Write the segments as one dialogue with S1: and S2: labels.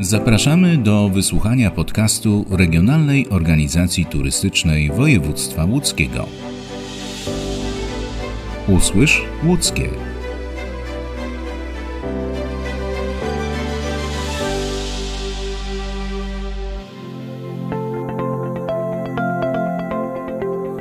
S1: Zapraszamy do wysłuchania podcastu Regionalnej Organizacji Turystycznej Województwa Łódzkiego. Usłysz łódzkie.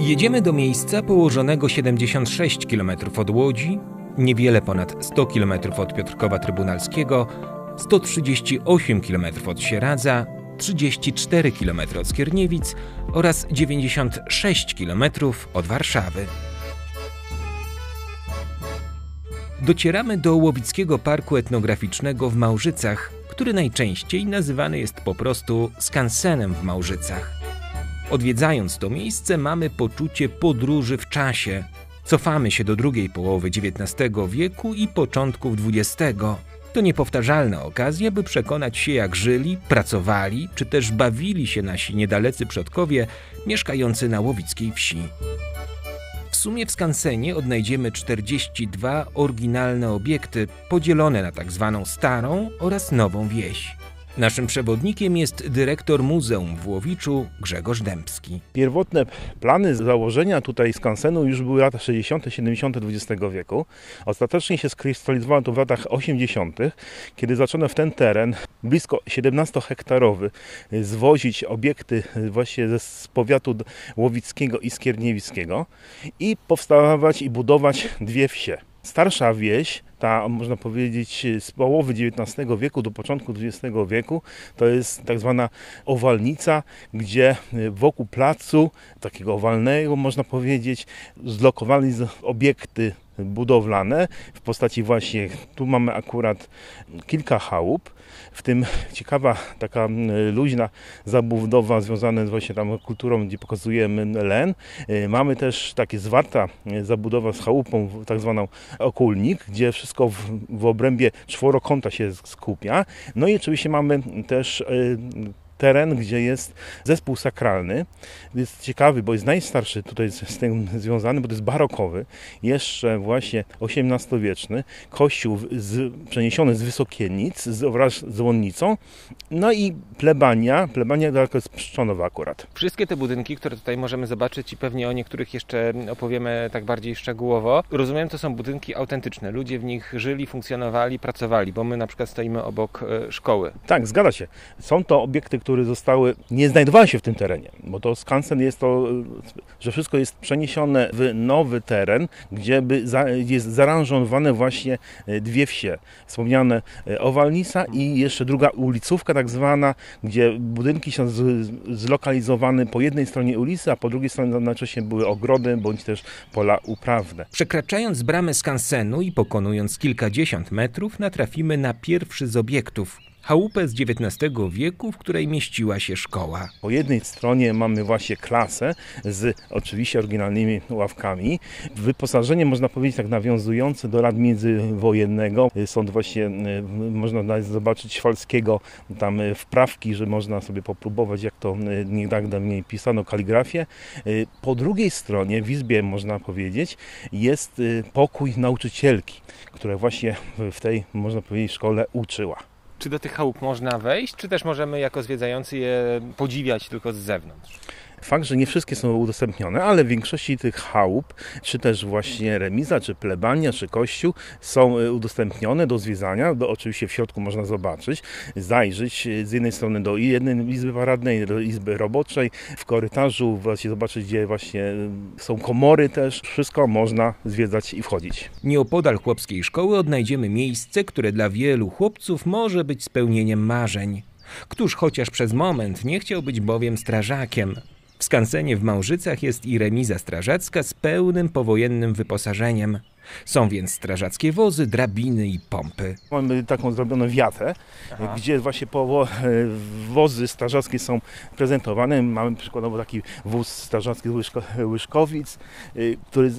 S2: Jedziemy do miejsca położonego 76 km od Łodzi, niewiele ponad 100 km od Piotrkowa Trybunalskiego, 138 km od Sieradza, 34 km od Skierniewic oraz 96 km od Warszawy. Docieramy do Łowickiego Parku Etnograficznego w Małżycach, który najczęściej nazywany jest po prostu skansenem w Małżycach. Odwiedzając to miejsce, mamy poczucie podróży w czasie. Cofamy się do drugiej połowy XIX wieku i początków XX. To niepowtarzalna okazja, by przekonać się, jak żyli, pracowali, czy też bawili się nasi niedalecy przodkowie mieszkający na łowickiej wsi. W sumie w skansenie odnajdziemy 42 oryginalne obiekty podzielone na tak zwaną starą oraz nową wieś. Naszym przewodnikiem jest dyrektor Muzeum w Łowiczu Grzegorz Dębski.
S3: Pierwotne plany założenia tutaj skansenu już były lata 60., 70. XX wieku. Ostatecznie się skrystalizowało to w latach 80., kiedy zaczęto w ten teren blisko 17-hektarowy zwozić obiekty właśnie z powiatu łowickiego i skierniewickiego i powstawać i budować dwie wsie. Starsza wieś, ta można powiedzieć z połowy XIX wieku do początku XX wieku, to jest tak zwana owalnica, gdzie wokół placu, takiego owalnego można powiedzieć, zlokowali obiekty budowlane w postaci właśnie, tu mamy akurat kilka chałup, w tym ciekawa taka luźna zabudowa związana z właśnie tam kulturą, gdzie pokazujemy len. Mamy też takie zwarta zabudowa z chałupą, tak zwaną okulnik, gdzie wszystko w, w obrębie czworokąta się skupia. No i oczywiście mamy też teren, gdzie jest zespół sakralny. Jest ciekawy, bo jest najstarszy tutaj z tym związany, bo to jest barokowy, jeszcze właśnie XVIII-wieczny, kościół z, przeniesiony z Wysokienic, z, wraz z dzwonnicą, no i plebania, plebania daleko jest Pszczonowa akurat.
S2: Wszystkie te budynki, które tutaj możemy zobaczyć i pewnie o niektórych jeszcze opowiemy tak bardziej szczegółowo, rozumiem, to są budynki autentyczne. Ludzie w nich żyli, funkcjonowali, pracowali, bo my na przykład stoimy obok e, szkoły.
S3: Tak, zgadza się. Są to obiekty, które które zostały, nie znajdowały się w tym terenie, bo to skansen jest to, że wszystko jest przeniesione w nowy teren, gdzie by za, jest zaaranżowane właśnie e, dwie wsie. Wspomniane e, Owalnica i jeszcze druga ulicówka tak zwana, gdzie budynki są z, zlokalizowane po jednej stronie ulicy, a po drugiej stronie najczęściej były ogrody bądź też pola uprawne.
S2: Przekraczając bramę skansenu i pokonując kilkadziesiąt metrów, natrafimy na pierwszy z obiektów, chałupę z XIX wieku, w której mieściła się szkoła.
S3: Po jednej stronie mamy właśnie klasę z oczywiście oryginalnymi ławkami. Wyposażenie można powiedzieć tak nawiązujące do lat międzywojennego. Są właśnie, e, można zobaczyć Szwalskiego tam e, wprawki, że można sobie popróbować jak to e, niedawno pisano kaligrafię. Po drugiej stronie w izbie można powiedzieć jest pokój nauczycielki, która właśnie w tej można powiedzieć szkole uczyła.
S2: Czy do tych chałup można wejść, czy też możemy jako zwiedzający je podziwiać tylko z zewnątrz?
S3: Fakt, że nie wszystkie są udostępnione, ale w większości tych chałup, czy też właśnie remiza, czy plebania, czy kościół są e, udostępnione do zwiedzania. Do, oczywiście w środku można zobaczyć, zajrzeć e, z jednej strony do jednej izby paradnej, do izby roboczej, w korytarzu właśnie zobaczyć, gdzie właśnie e, są komory też. Wszystko można zwiedzać i wchodzić.
S2: Nieopodal chłopskiej szkoły odnajdziemy miejsce, które dla wielu chłopców może być spełnieniem marzeń. Któż chociaż przez moment nie chciał być bowiem strażakiem. W skansenie w Małżycach jest i remiza strażacka z pełnym powojennym wyposażeniem. Są więc strażackie wozy, drabiny i pompy.
S3: Mamy taką zrobioną wiatę, Aha. gdzie właśnie po, wozy strażackie są prezentowane. Mamy przykładowo taki wóz strażacki z Łyszkowic, y, który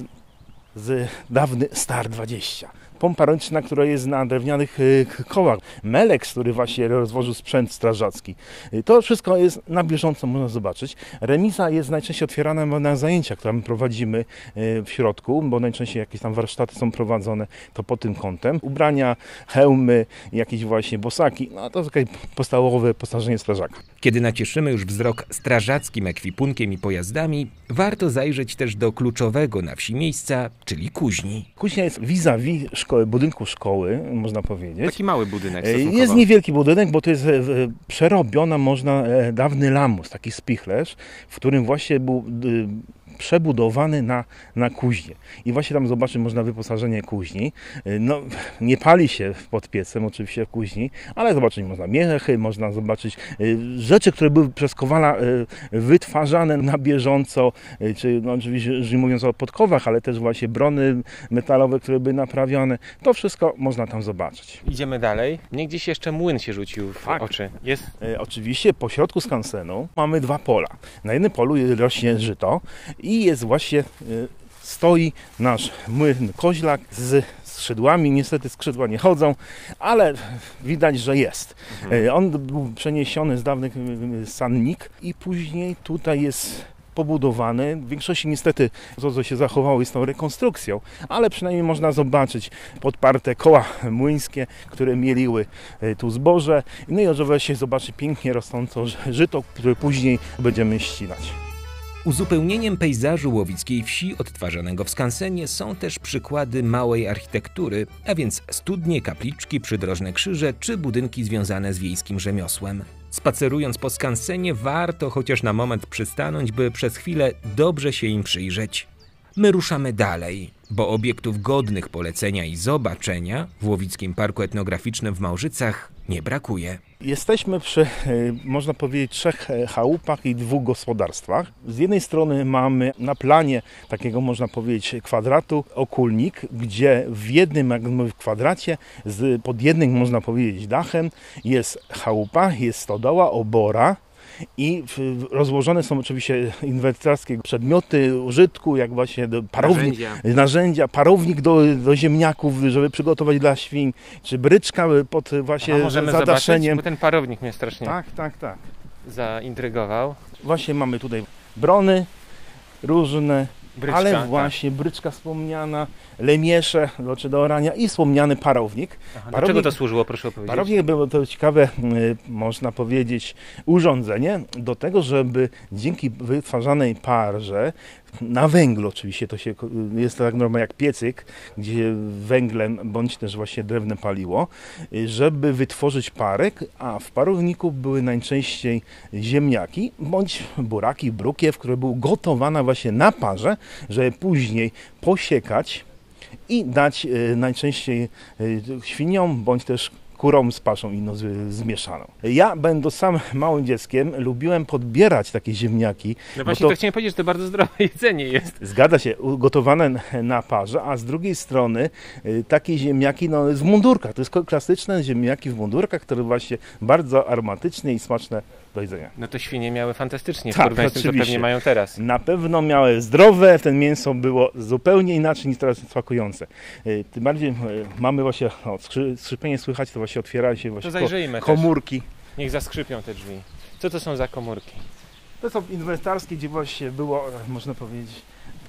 S3: z dawny Star 20 pompa ręczna, która jest na drewnianych y, kołach, meleks, który właśnie rozwożył sprzęt strażacki. Y, To wszystko jest na bieżąco, można zobaczyć. Remiza jest najczęściej otwierana na zajęcia, które my prowadzimy y, w środku, bo najczęściej jakieś tam warsztaty są prowadzone, to pod tym kątem. Ubrania, hełmy, jakieś właśnie bosaki, no to takie podstawowe postarzenie strażaka.
S2: Kiedy nacieszymy już wzrok strażackim ekwipunkiem i pojazdami, warto zajrzeć też do kluczowego na wsi miejsca, czyli kuźni.
S3: Kuźnia jest vis-a-vis szkoły, budynku szkoły, można powiedzieć.
S2: Taki mały budynek
S3: E,
S2: stosunkowo.
S3: Jest niewielki budynek, bo to jest e, przerobiona, można, e, dawny lamus, taki spichlerz, w którym właśnie był przebudowany na, na kuźnię. I właśnie tam zobaczyć można wyposażenie kuźni. No, nie pali się pod piecem oczywiście w kuźni, ale zobaczyć można miechy, można zobaczyć e, rzeczy, które były przez Kowala e, wytwarzane na bieżąco, e, czy no, oczywiście mówiąc o podkowach, ale też właśnie brony metalowe, które były naprawione. To wszystko można tam zobaczyć.
S4: Idziemy dalej. Mnie gdzieś jeszcze młyn się rzucił w
S3: Tak.
S4: oczy. Jest
S3: Oczywiście po środku skansenu mamy dwa pola. Na jednym polu rośnie żyto i jest właśnie, e, stoi nasz młyn koźlak z skrzydłami. Niestety skrzydła nie chodzą, ale widać, że jest. E, On był przeniesiony z dawnych e, sannik i później tutaj jest pobudowany. W większości niestety to, co się zachowało jest tą rekonstrukcją, ale przynajmniej można zobaczyć podparte koła młyńskie, które mieliły tu zboże. No i oczywiście zobaczy pięknie rosnące żyto, które później będziemy ścinać.
S2: Uzupełnieniem pejzażu łowickiej wsi odtwarzanego w skansenie są też przykłady małej architektury, a więc studnie, kapliczki, przydrożne krzyże czy budynki związane z wiejskim rzemiosłem. Spacerując po skansenie warto chociaż na moment przystanąć, by przez chwilę dobrze się im przyjrzeć. My ruszamy dalej, bo obiektów godnych polecenia i zobaczenia w Łowickim Parku Etnograficznym w Małżycach nie brakuje.
S3: Jesteśmy przy, e, można powiedzieć, trzech e, chałupach i dwóch gospodarstwach. Z jednej strony mamy na planie takiego, można powiedzieć, kwadratu okulnik, gdzie w jednym jak mówię, w kwadracie, z, pod jednym, można powiedzieć, dachem jest chałupa, jest stodoła, obora, i rozłożone są oczywiście inwentarskie przedmioty użytku, jak właśnie do parownik,
S4: narzędzia.
S3: narzędzia, parownik do, do ziemniaków, żeby przygotować dla świń, czy bryczka pod właśnie
S4: A możemy
S3: zadaszeniem.
S4: zobaczyć, bo ten parownik mnie strasznie
S3: Tak, tak, tak.
S4: zaintrygował.
S3: Właśnie mamy tutaj brony różne,
S4: Bryczka,
S3: ale
S4: tak.
S3: właśnie bryczka wspomniana, lemiesze czy do orania i wspomniany parownik.
S4: Aha,
S3: parownik-
S4: do czego to służyło, proszę opowiedzieć?
S3: Parownik było to ciekawe, y, można powiedzieć, urządzenie do tego, żeby dzięki wytwarzanej parze, na węglu oczywiście, to się, jest to tak normalnie jak piecyk, gdzie węglem bądź też właśnie drewnem paliło, żeby wytworzyć parek, a w parowniku były najczęściej ziemniaki, bądź buraki, brukiew, które były gotowane właśnie na parze, żeby później posiekać i dać e, najczęściej e, świniom bądź też kurom z paszą inną zmieszaną. Ja, będąc sam małym dzieckiem, lubiłem podbierać takie ziemniaki.
S4: No właśnie to... chciałem powiedzieć, że to bardzo zdrowe jedzenie jest.
S3: Zgadza się, ugotowane na parze, a z drugiej strony y, takie ziemniaki no, w mundurkach. To jest klasyczne ziemniaki w mundurkach, które właśnie bardzo aromatyczne i smaczne do jedzenia.
S4: No to świnie miały fantastycznie w
S3: Tak,
S4: porównaniu z tym, co pewnie mają teraz.
S3: Na pewno miały zdrowe, ten mięso było zupełnie inaczej niż teraz smakujące. Y, Tym bardziej y, mamy właśnie, o, skrzy, skrzypienie słychać, to właśnie otwierają się
S4: To
S3: właśnie
S4: zajrzyjmy
S3: ko-
S4: też.
S3: komórki.
S4: Niech zaskrzypią te drzwi. Co to są za komórki?
S3: To są inwentarskie, gdzie właśnie było, można powiedzieć,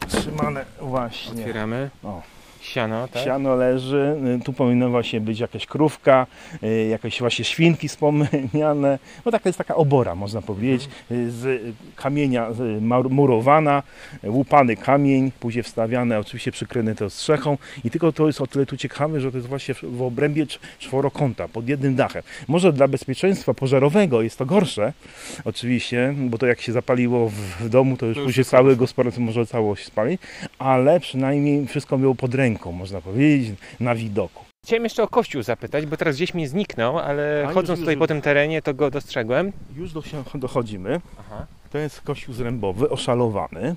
S3: trzymane właśnie.
S4: Otwieramy.
S3: O.
S4: Siano, tak?
S3: Siano leży, y, tu powinna właśnie być jakaś krówka, y, jakieś właśnie świnki wspomniane. No taka jest taka obora, można powiedzieć, y, z kamienia murowana, łupany kamień, później wstawiane, oczywiście przykryte to strzechą i tylko to jest o tyle tu ciekawe, że to jest właśnie w- obrębie cz- czworokąta, pod jednym dachem. Może dla bezpieczeństwa pożarowego jest to gorsze, oczywiście, bo to jak się zapaliło w, domu, to już
S4: To już
S3: później cały gospodarstwo może cało się spalić, ale przynajmniej wszystko było pod ręką, można powiedzieć, na widoku.
S4: Chciałem jeszcze o kościół zapytać, bo teraz gdzieś mi zniknął, ale
S3: A,
S4: chodząc
S3: już,
S4: tutaj
S3: już.
S4: po tym terenie, to go dostrzegłem.
S3: Już do, dochodzimy.
S4: Aha.
S3: To jest kościół zrębowy, oszalowany.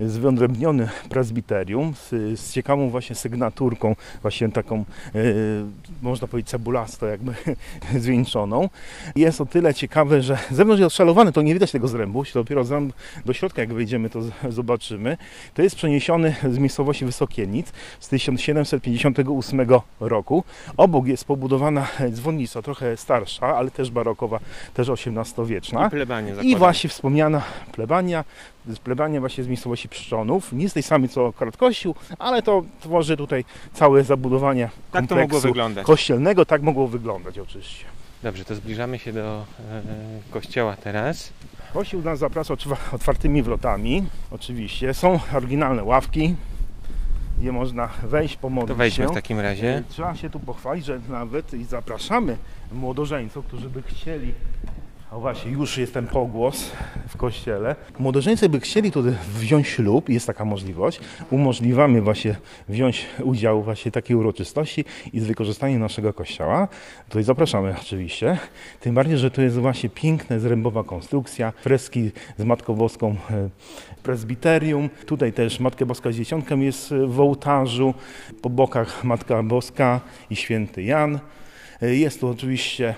S3: Zwyodrębniony prezbiterium z, z ciekawą właśnie sygnaturką, właśnie taką, e, można powiedzieć, cebulasto jakby zwieńczoną. Jest o tyle ciekawe, że zewnątrz jest odszalowany, to nie widać tego zrębu, dopiero zręb do środka jak wejdziemy, to zobaczymy. To jest przeniesiony z miejscowości Wysokienic z 1758 roku. Obok jest pobudowana dzwonnica, trochę starsza, ale też barokowa, też XVIII-wieczna.
S4: I plebanie
S3: I właśnie wspomniana plebania, plebania właśnie z miejscowości Pszczonów, nie z tej samej co akurat kościół, ale to tworzy tutaj całe zabudowanie
S4: Tak to mogło wyglądać.
S3: kościelnego, tak mogło wyglądać oczywiście.
S4: Dobrze, to zbliżamy się do e, kościoła teraz.
S3: Kościół nas zaprasza otwa- otwartymi wrotami, oczywiście. Są oryginalne ławki, gdzie można wejść, pomodlić
S4: To wejdźmy
S3: się.
S4: w takim razie.
S3: Trzeba się tu pochwalić, że nawet i zapraszamy młodożeńców, którzy by chcieli. O właśnie, już jest ten pogłos w kościele. Młodożeńcy by chcieli tu wziąć ślub, jest taka możliwość. Umożliwiamy właśnie wziąć udział właśnie takiej uroczystości i z wykorzystaniem naszego kościoła. Tutaj zapraszamy oczywiście. Tym bardziej, że tu jest właśnie piękna zrębowa konstrukcja, freski z Matką Boską e, prezbiterium. Tutaj też Matka Boska z Dzieciątkiem jest e, w ołtarzu. Po bokach Matka Boska i Święty Jan. E, Jest tu oczywiście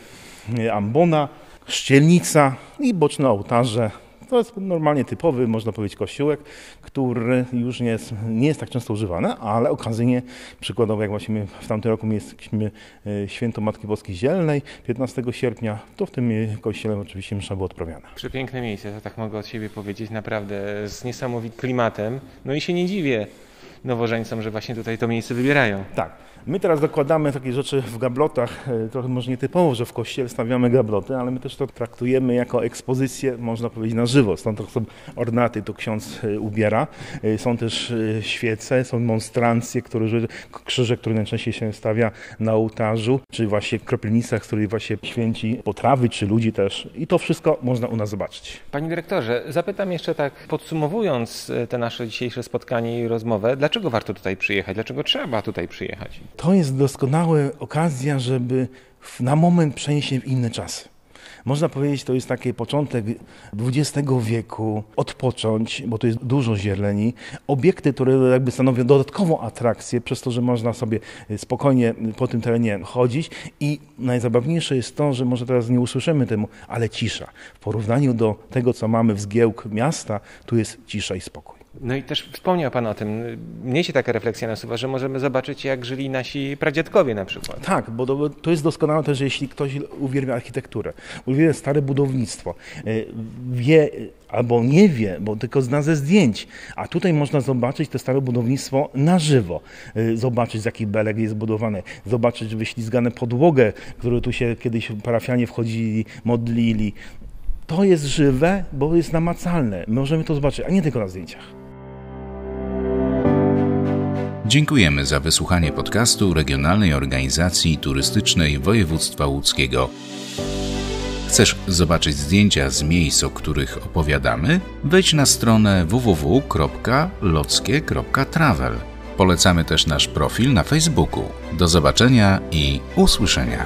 S3: ambona, szczelnica i boczne ołtarze. To jest normalnie typowy, można powiedzieć, kościółek, który już nie jest, nie jest tak często używany, ale okazyjnie, przykładowo jak właśnie w tamtym roku mieliśmy e, święto Matki Boskiej Zielnej 15 sierpnia, to w tym kościele oczywiście msza była odprawiana.
S4: Przepiękne miejsce, to tak mogę od siebie powiedzieć, naprawdę z niesamowitym klimatem. No i się nie dziwię nowożeńcom, że właśnie tutaj to miejsce wybierają.
S3: Tak. My teraz dokładamy takie rzeczy w gablotach, e, trochę może nietypowo, że w kościele stawiamy gabloty, ale my też to traktujemy jako ekspozycję, można powiedzieć, na żywo. Stąd to są ornaty, to ksiądz e, ubiera. E, Są też świece, są monstrancje, które, krzyże, które najczęściej się stawia na ołtarzu, czy właśnie kropielnica, z której właśnie święci potrawy, czy ludzi też. I to wszystko można u nas zobaczyć.
S4: Panie dyrektorze, zapytam jeszcze tak podsumowując te nasze dzisiejsze spotkanie i rozmowę, dlaczego warto tutaj przyjechać? Dlaczego trzeba tutaj przyjechać?
S3: To jest doskonała okazja, żeby na moment przenieść się w inne czasy. Można powiedzieć, to jest taki początek XX wieku, odpocząć, bo tu jest dużo zieleni, obiekty, które jakby stanowią dodatkową atrakcję, przez to, że można sobie spokojnie po tym terenie chodzić i najzabawniejsze jest to, że może teraz nie usłyszymy temu, ale cisza. W porównaniu do tego, co mamy w zgiełk miasta, tu jest cisza i spokój.
S4: No i też wspomniał Pan o tym, mnie się taka refleksja nasuwa, że możemy zobaczyć jak żyli nasi pradziadkowie na przykład.
S3: Tak, bo to, jest doskonałe też, jeśli ktoś uwielbia architekturę, uwielbia stare budownictwo, y, wie albo nie wie, bo tylko zna ze zdjęć, a tutaj można zobaczyć to stare budownictwo na żywo, y, zobaczyć z jakich belek jest budowane, zobaczyć wyślizgane podłogę, którą tu się kiedyś parafianie wchodzili, modlili. To jest żywe, bo jest namacalne. Możemy to zobaczyć, a nie tylko na zdjęciach.
S1: Dziękujemy za wysłuchanie podcastu Regionalnej Organizacji Turystycznej Województwa Łódzkiego. Chcesz zobaczyć zdjęcia z miejsc, o których opowiadamy? Wejdź na stronę www.lockie.travel. Polecamy też nasz profil na Facebooku. Do zobaczenia i usłyszenia.